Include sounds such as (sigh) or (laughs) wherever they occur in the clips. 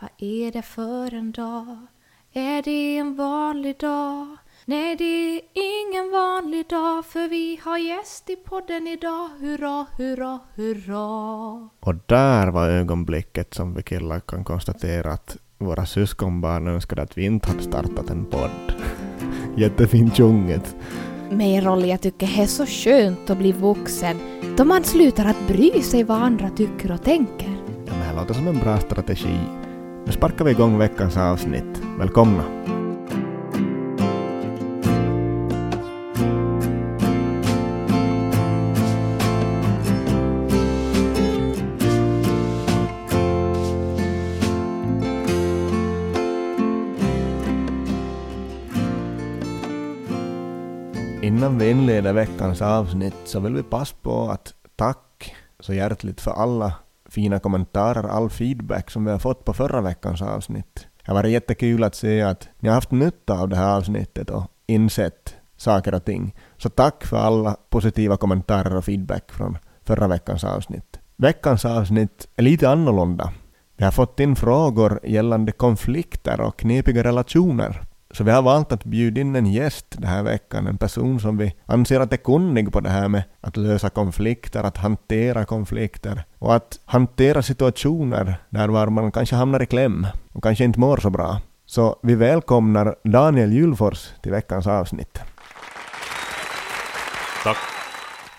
Vad är det för en dag? Är det en vanlig dag? Nej, det är ingen vanlig dag för vi har gäst i podden idag. Hurra, hurra, hurra. Och där var ögonblicket som vi killar kan konstatera att våra syskonbarn önskade att vi inte hade startat en podd. (laughs) Jättefint sjunget. Men Rolly, jag tycker det är så skönt att bli vuxen då man slutar att bry sig vad andra tycker och tänker. Ja, men det låter som en bra strategi. Nu sparkar vi igång veckans avsnitt. Välkomna! Innan vi inleder veckans avsnitt så vill vi passa på att tack så hjärtligt för alla fina kommentarer, all feedback som vi har fått på förra veckans avsnitt. Det har varit jättekul att se att ni har haft nytta av det här avsnittet och insett saker och ting. Så tack för alla positiva kommentarer och feedback från förra veckans avsnitt. Veckans avsnitt är lite annorlunda. Vi har fått in frågor gällande konflikter och knepiga relationer. Så vi har valt att bjuda in en gäst den här veckan, en person som vi anser att är kunnig på det här med att lösa konflikter, att hantera konflikter och att hantera situationer där var man kanske hamnar i kläm och kanske inte mår så bra. Så vi välkomnar Daniel Julfors till veckans avsnitt. Tack.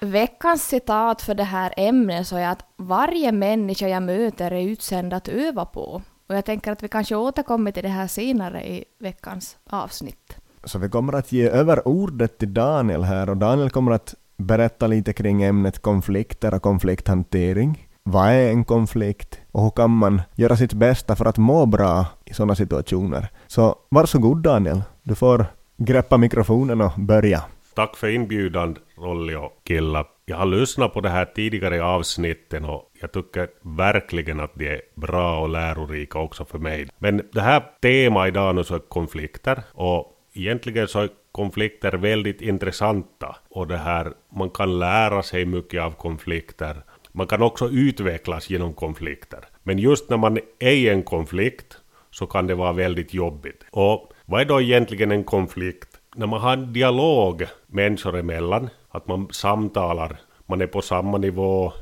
Veckans citat för det här ämnet så är att varje människa jag möter är utsänd att öva på. Och jag tänker att vi kanske återkommer till det här senare i veckans avsnitt. Så vi kommer att ge över ordet till Daniel här och Daniel kommer att berätta lite kring ämnet konflikter och konflikthantering. Vad är en konflikt och hur kan man göra sitt bästa för att må bra i sådana situationer? Så varsågod Daniel, du får greppa mikrofonen och börja. Tack för inbjudan Rolli och Killa. Jag har lyssnat på det här tidigare avsnitten och jag tycker verkligen att det är bra och lärorika också för mig. Men det här temat idag nu så är konflikter och egentligen så är konflikter väldigt intressanta och det här man kan lära sig mycket av konflikter. Man kan också utvecklas genom konflikter. Men just när man är i en konflikt så kan det vara väldigt jobbigt. Och vad är då egentligen en konflikt? När man har en dialog människor emellan, att man samtalar, man är på samma nivå,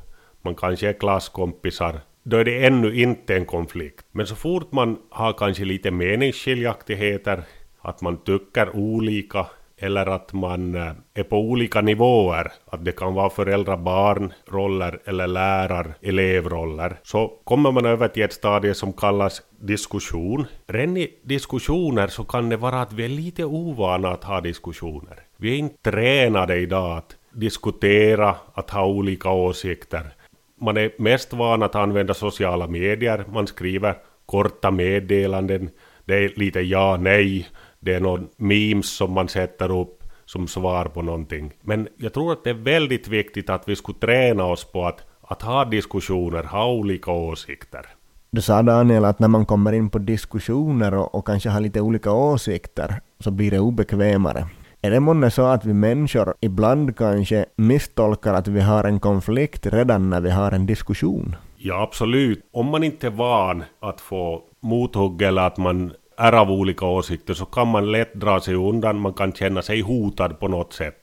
man kanske är klasskompisar, då är det ännu inte en konflikt. Men så fort man har kanske lite meningsskiljaktigheter, att man tycker olika, eller att man eh, är på olika nivåer, att det kan vara föräldrar-barn-roller eller lärar-elevroller, så kommer man över till ett stadie som kallas diskussion. Redan i diskussioner så kan det vara att vi är lite ovana att ha diskussioner. Vi är inte tränade idag att diskutera, att ha olika åsikter. Man är mest van att använda sociala medier, man skriver korta meddelanden, det är lite ja, nej, det är någon memes som man sätter upp som svar på någonting. Men jag tror att det är väldigt viktigt att vi skulle träna oss på att, att ha diskussioner, ha olika åsikter. Du sa Daniel att när man kommer in på diskussioner och, och kanske har lite olika åsikter så blir det obekvämare. Är det månne så att vi människor ibland kanske misstolkar att vi har en konflikt redan när vi har en diskussion? Ja, absolut. Om man inte är van att få mothugg eller att man är av olika åsikter så kan man lätt dra sig undan, man kan känna sig hotad på något sätt.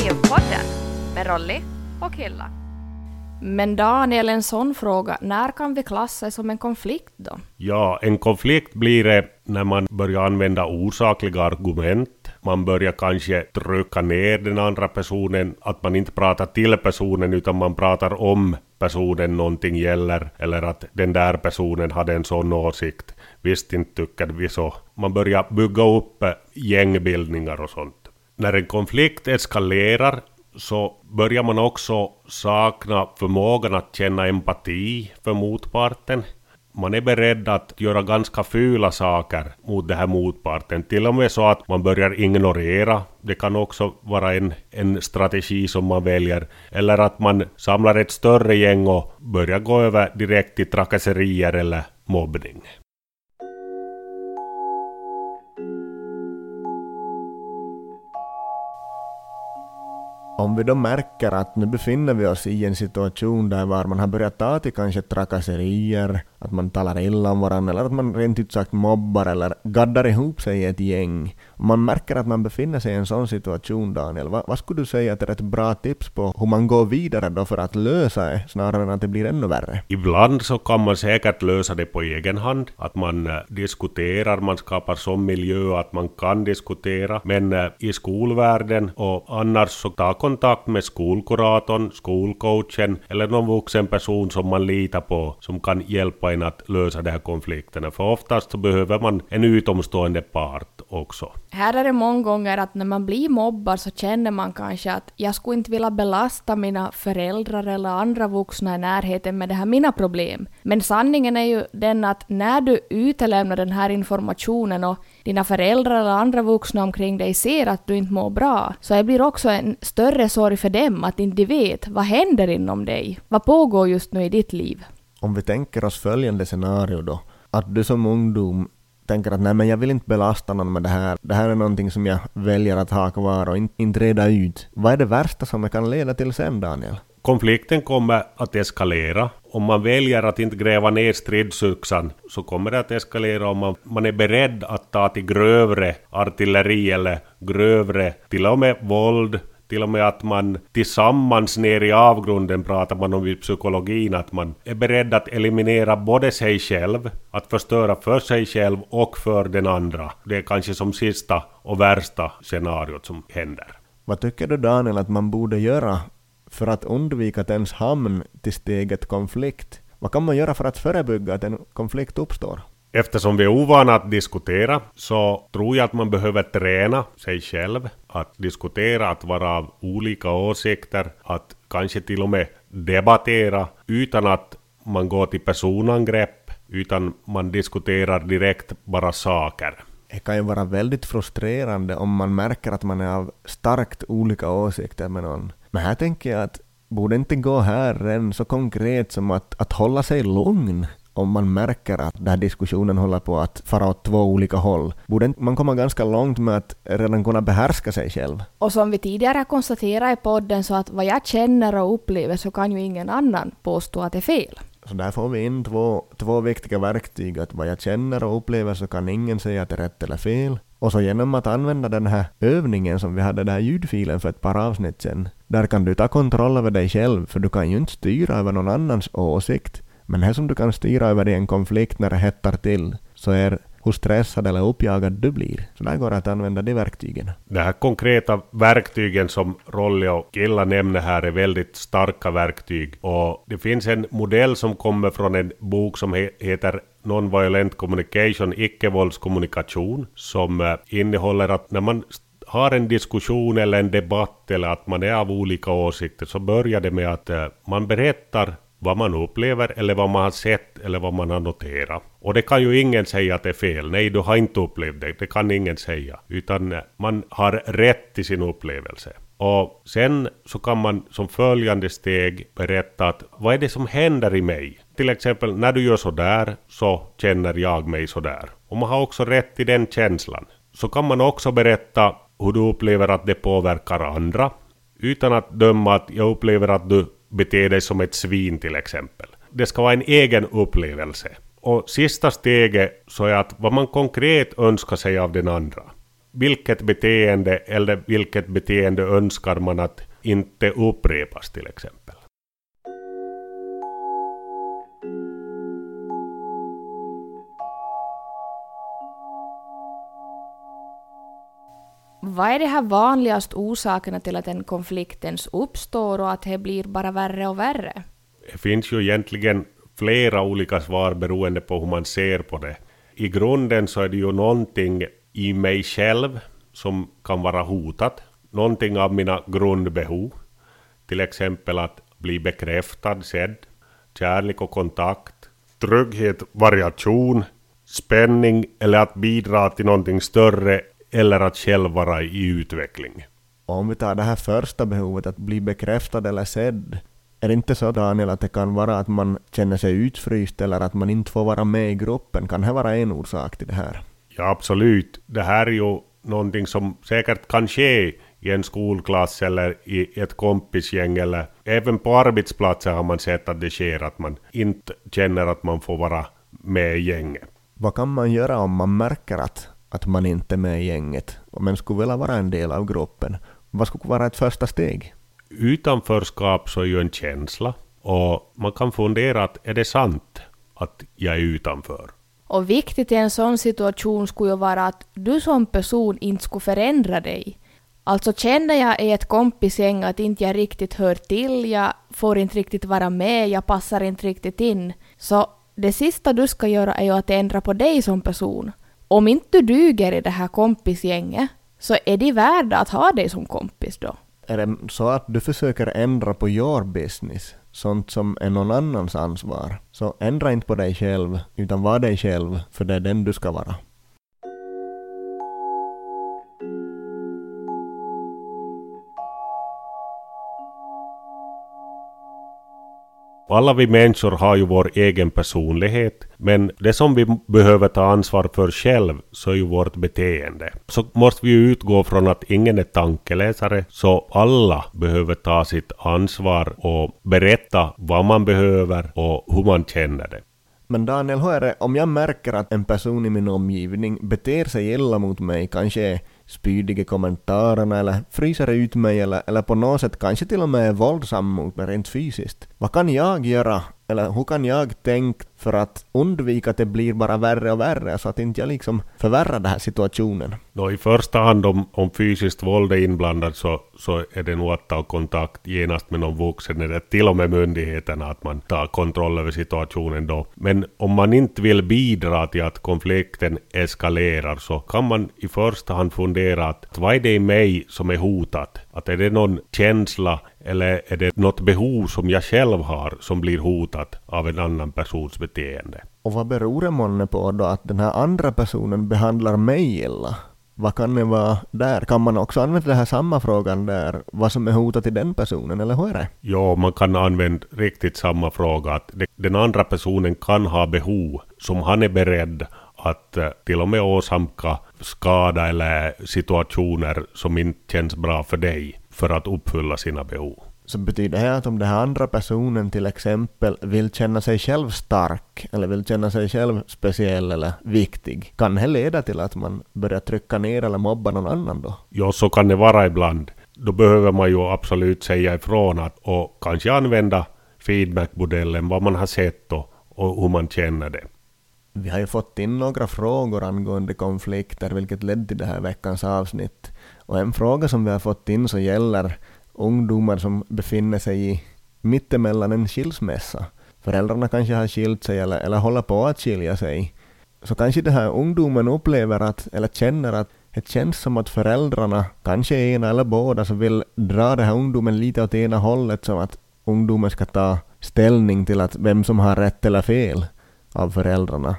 Elevpodden med Rolly och Hilla. Men Daniel, en sån fråga, när kan vi klassa som en konflikt då? Ja, en konflikt blir det när man börjar använda osakliga argument. Man börjar kanske trycka ner den andra personen, att man inte pratar till personen utan man pratar om personen någonting gäller, eller att den där personen hade en sån åsikt. Visst inte tycker vi så. Man börjar bygga upp eh, gängbildningar och sånt. När en konflikt eskalerar så börjar man också sakna förmågan att känna empati för motparten. Man är beredd att göra ganska fula saker mot den här motparten. Till och med så att man börjar ignorera. Det kan också vara en, en strategi som man väljer. Eller att man samlar ett större gäng och börjar gå över direkt till trakasserier eller mobbning. Om vi då märker att nu befinner vi oss i en situation där var man har börjat ta till kanske trakasserier, att man talar illa om varandra eller att man rent ut sagt mobbar eller gaddar ihop sig i ett gäng. Om man märker att man befinner sig i en sån situation, Daniel, vad, vad skulle du säga är ett bra tips på hur man går vidare då för att lösa det snarare än att det blir ännu värre? Ibland så kan man säkert lösa det på egen hand, att man eh, diskuterar, man skapar sån miljö att man kan diskutera, men eh, i skolvärlden och annars så ta kontakt med skolkuratorn, skolcoachen eller någon vuxen person som man litar på som kan hjälpa en att lösa de här konflikterna. För oftast så behöver man en utomstående part också. Här är det många gånger att när man blir mobbad så känner man kanske att jag skulle inte vilja belasta mina föräldrar eller andra vuxna i närheten med det här mina problem. Men sanningen är ju den att när du utelämnar den här informationen och dina föräldrar eller andra vuxna omkring dig ser att du inte mår bra, så det blir också en större sorg för dem att inte de vet vad händer inom dig. Vad pågår just nu i ditt liv? Om vi tänker oss följande scenario då, att du som ungdom tänker att nej men jag vill inte belasta någon med det här, det här är någonting som jag väljer att ha kvar och inte, inte reda ut. Vad är det värsta som det kan leda till sen, Daniel? Konflikten kommer att eskalera. Om man väljer att inte gräva ner stridsyxan så kommer det att eskalera om man, man är beredd att ta till grövre artilleri eller grövre, till och med våld, till och med att man tillsammans ner i avgrunden pratar man om i psykologin att man är beredd att eliminera både sig själv, att förstöra för sig själv och för den andra. Det är kanske som sista och värsta scenariot som händer. Vad tycker du Daniel att man borde göra för att undvika att ens hamn till steget konflikt? Vad kan man göra för att förebygga att en konflikt uppstår? Eftersom vi är ovana att diskutera så tror jag att man behöver träna sig själv att diskutera, att vara av olika åsikter, att kanske till och med debattera utan att man går till personangrepp, utan man diskuterar direkt bara saker. Det kan ju vara väldigt frustrerande om man märker att man är av starkt olika åsikter med någon. Men här tänker jag att borde inte gå här än så konkret som att, att hålla sig lugn om man märker att den här diskussionen håller på att fara åt två olika håll, borde man komma ganska långt med att redan kunna behärska sig själv. Och som vi tidigare konstaterade i podden så att vad jag känner och upplever så kan ju ingen annan påstå att det är fel. Så där får vi in två, två viktiga verktyg, att vad jag känner och upplever så kan ingen säga att det är rätt eller fel. Och så genom att använda den här övningen som vi hade den här ljudfilen för ett par avsnitt sen, där kan du ta kontroll över dig själv, för du kan ju inte styra över någon annans åsikt. Men det som du kan styra över i en konflikt när det hettar till, så är hur stressad eller uppjagad du blir. Så där går det att använda de verktygen. De här konkreta verktygen som Rolli och Killa nämner här är väldigt starka verktyg. Och det finns en modell som kommer från en bok som heter Non-violent communication, icke-våldskommunikation, som eh, innehåller att när man har en diskussion eller en debatt eller att man är av olika åsikter så börjar det med att eh, man berättar vad man upplever eller vad man har sett eller vad man har noterat. Och det kan ju ingen säga att det är fel. Nej, du har inte upplevt det. Det kan ingen säga. Utan man har rätt till sin upplevelse. Och sen så kan man som följande steg berätta att vad är det som händer i mig? Till exempel när du gör sådär så känner jag mig sådär. Och man har också rätt till den känslan. Så kan man också berätta hur du upplever att det påverkar andra. Utan att döma att jag upplever att du bete dig som ett svin till exempel. Det ska vara en egen upplevelse. Och sista steget så är att vad man konkret önskar sig av den andra. Vilket beteende eller vilket beteende önskar man att inte upprepas till exempel. Vad är de här vanligaste orsakerna till att en konflikt ens uppstår och att det blir bara värre och värre? Det finns ju egentligen flera olika svar beroende på hur man ser på det. I grunden så är det ju någonting i mig själv som kan vara hotat. Någonting av mina grundbehov. Till exempel att bli bekräftad, sedd, kärlek och kontakt, trygghet, variation, spänning eller att bidra till någonting större eller att själv vara i utveckling. Om vi tar det här första behovet, att bli bekräftad eller sedd, är det inte så Daniel att det kan vara att man känner sig utfryst eller att man inte får vara med i gruppen? Kan det vara en orsak till det här? Ja, absolut. Det här är ju någonting som säkert kan ske i en skolklass eller i ett kompisgäng eller även på arbetsplatser har man sett att det sker att man inte känner att man får vara med i gänget. Vad kan man göra om man märker att, att man inte är med i gänget och men skulle vilja vara en del av gruppen? Vad skulle vara ett första steg? Utanförskap så är ju en känsla och man kan fundera att är det sant att jag är utanför? Och viktigt i en sån situation skulle ju vara att du som person inte skulle förändra dig. Alltså känner jag i ett kompisgäng att inte jag riktigt hör till, jag får inte riktigt vara med, jag passar inte riktigt in, så det sista du ska göra är ju att ändra på dig som person. Om inte du duger i det här kompisgänget, så är de värda att ha dig som kompis då. Är det så att du försöker ändra på your business, sånt som är någon annans ansvar, så ändra inte på dig själv, utan var dig själv, för det är den du ska vara. Alla vi människor har ju vår egen personlighet, men det som vi behöver ta ansvar för själv så är ju vårt beteende. Så måste vi ju utgå från att ingen är tankeläsare, så alla behöver ta sitt ansvar och berätta vad man behöver och hur man känner det. Men Daniel, hur är det om jag märker att en person i min omgivning beter sig illa mot mig, kanske spydiga spydig i kommentarerna eller fryser ut mig eller, eller på något sätt kanske till och med är våldsam mot mig rent fysiskt. Vad kan jag göra eller hur kan jag tänka för att undvika att det blir bara värre och värre så att inte jag liksom förvärrar den här situationen? Då I första hand om, om fysiskt våld är inblandat så, så är det nog att ta kontakt genast med någon vuxen eller till och med myndigheterna att man tar kontroll över situationen då. Men om man inte vill bidra till att konflikten eskalerar så kan man i första hand fundera att vad är det i mig som är hotat? Att är det någon känsla eller är det något behov som jag själv har som blir hotat av en annan persons beteende? Och vad beror det månne på då att den här andra personen behandlar mig illa? Vad kan det vara där? Kan man också använda den här samma frågan där, vad som är hotat i den personen, eller hur är det? Ja, man kan använda riktigt samma fråga. Att den andra personen kan ha behov som han är beredd att eh, till och med åsamka skada eller situationer som inte känns bra för dig för att uppfylla sina behov. Så betyder det att om den här andra personen till exempel vill känna sig själv stark eller vill känna sig själv speciell eller viktig, kan det leda till att man börjar trycka ner eller mobba någon annan då? Ja, så kan det vara ibland. Då behöver man ju absolut säga ifrån att, och kanske använda feedbackmodellen, vad man har sett och, och hur man känner det. Vi har ju fått in några frågor angående konflikter, vilket ledde till det här veckans avsnitt. Och en fråga som vi har fått in så gäller ungdomar som befinner sig i mittemellan en skilsmässa. Föräldrarna kanske har skilt sig eller, eller håller på att skilja sig. Så kanske den här ungdomen upplever att, eller känner att det känns som att föräldrarna, kanske ena eller båda, så vill dra den här ungdomen lite åt ena hållet som att ungdomen ska ta ställning till att vem som har rätt eller fel av föräldrarna.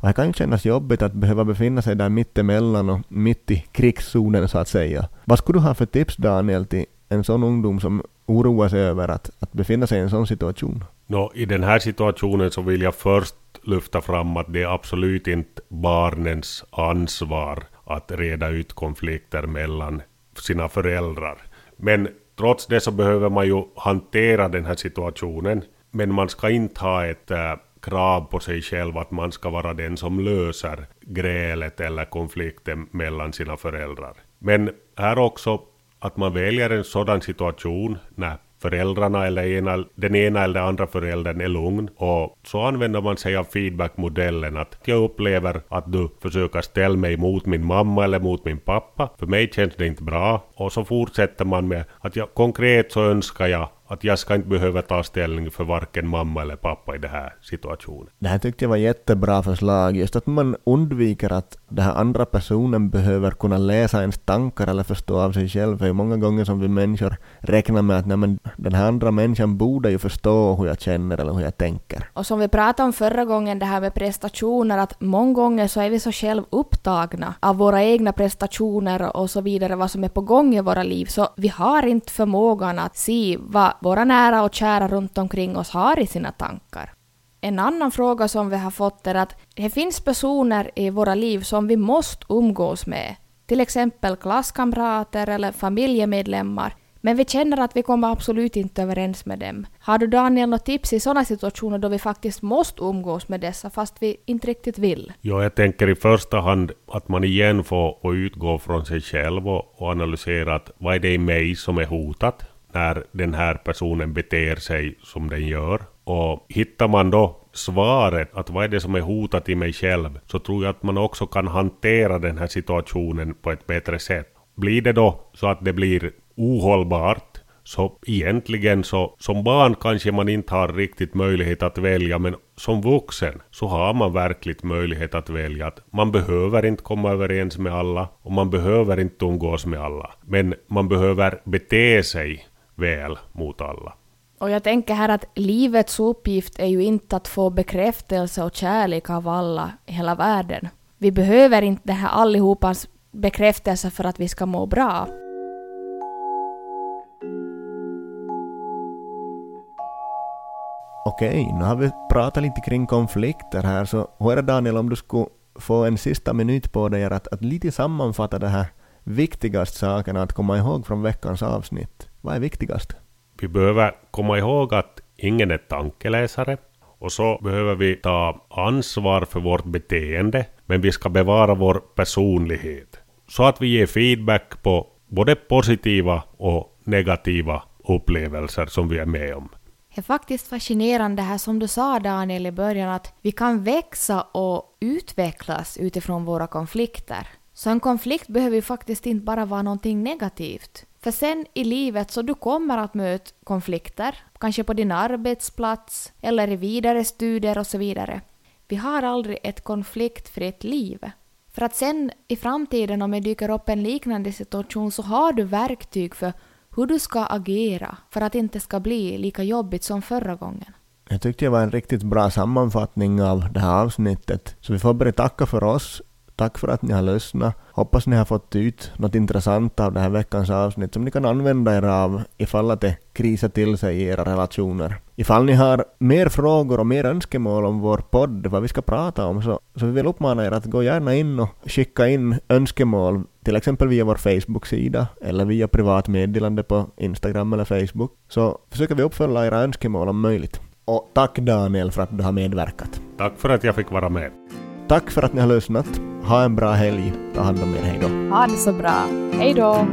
Och det kan ju kännas jobbigt att behöva befinna sig där mittemellan och mitt i krigszonen så att säga. Vad skulle du ha för tips Daniel till en sån ungdom som oroar sig över att, att befinna sig i en sån situation? No, I den här situationen så vill jag först lyfta fram att det är absolut inte barnens ansvar att reda ut konflikter mellan sina föräldrar. Men trots det så behöver man ju hantera den här situationen. Men man ska inte ha ett äh, krav på sig själv att man ska vara den som löser grälet eller konflikten mellan sina föräldrar. Men här också att man väljer en sådan situation när föräldrarna eller ena, den ena eller andra föräldern är lugn och så använder man sig av feedbackmodellen att jag upplever att du försöker ställa mig mot min mamma eller mot min pappa. För mig känns det inte bra och så fortsätter man med att jag, konkret så önskar jag att jag ska inte behöva ta ställning för varken mamma eller pappa i den här situationen. Det här tyckte jag var jättebra förslag, just att man undviker att den här andra personen behöver kunna läsa ens tankar eller förstå av sig själv. För det är många gånger som vi människor räknar med att nej, men den här andra människan borde ju förstå hur jag känner eller hur jag tänker. Och som vi pratade om förra gången, det här med prestationer, att många gånger så är vi så själv upptagna av våra egna prestationer och så vidare, vad som är på gång i våra liv, så vi har inte förmågan att se vad våra nära och kära runt omkring oss har i sina tankar. En annan fråga som vi har fått är att det finns personer i våra liv som vi måste umgås med. till exempel klasskamrater eller familjemedlemmar, men vi känner att vi kommer absolut inte överens med dem. Har du Daniel något tips i sådana situationer då vi faktiskt måste umgås med dessa fast vi inte riktigt vill? Ja, jag tänker i första hand att man igen får, utgå från sig själv och, och analysera att vad är det i mig som är hotat när den här personen beter sig som den gör. Och hittar man då svaret, att vad är det som är hotat i mig själv, så tror jag att man också kan hantera den här situationen på ett bättre sätt. Blir det då så att det blir ohållbart, så egentligen så som barn kanske man inte har riktigt möjlighet att välja, men som vuxen så har man verkligt möjlighet att välja att man behöver inte komma överens med alla och man behöver inte umgås med alla. Men man behöver bete sig väl mot alla. Och jag tänker här att livets uppgift är ju inte att få bekräftelse och kärlek av alla i hela världen. Vi behöver inte det här allihopas bekräftelse för att vi ska må bra. Okej, nu har vi pratat lite kring konflikter här, så hur är det Daniel om du skulle få en sista minut på dig att, att lite sammanfatta de här viktigaste sakerna att komma ihåg från veckans avsnitt? Vad är viktigast? Vi behöver komma ihåg att ingen är tankeläsare. Och så behöver vi ta ansvar för vårt beteende, men vi ska bevara vår personlighet. Så att vi ger feedback på både positiva och negativa upplevelser som vi är med om. Det är faktiskt fascinerande här som du sa Daniel i början att vi kan växa och utvecklas utifrån våra konflikter. Så en konflikt behöver ju faktiskt inte bara vara någonting negativt. För sen i livet så du kommer att möta konflikter, kanske på din arbetsplats eller i vidare studier och så vidare. Vi har aldrig ett konfliktfritt liv. För att sen i framtiden om det dyker upp en liknande situation så har du verktyg för hur du ska agera för att det inte ska bli lika jobbigt som förra gången. Jag tyckte det var en riktigt bra sammanfattning av det här avsnittet. Så vi får börja tacka för oss Tack för att ni har lyssnat. Hoppas ni har fått ut något intressant av det här veckans avsnitt som ni kan använda er av ifall att det krisar till sig i era relationer. Ifall ni har mer frågor och mer önskemål om vår podd, vad vi ska prata om, så, så vi vill uppmana er att gå gärna in och skicka in önskemål, till exempel via vår Facebook-sida eller via privat meddelande på Instagram eller Facebook, så försöker vi uppfylla era önskemål om möjligt. Och tack Daniel för att du har medverkat. Tack för att jag fick vara med. Tack för att ni har lyssnat. Ha en bra helg. Ta hand om er. Hej då. Ha det så bra. Hej då.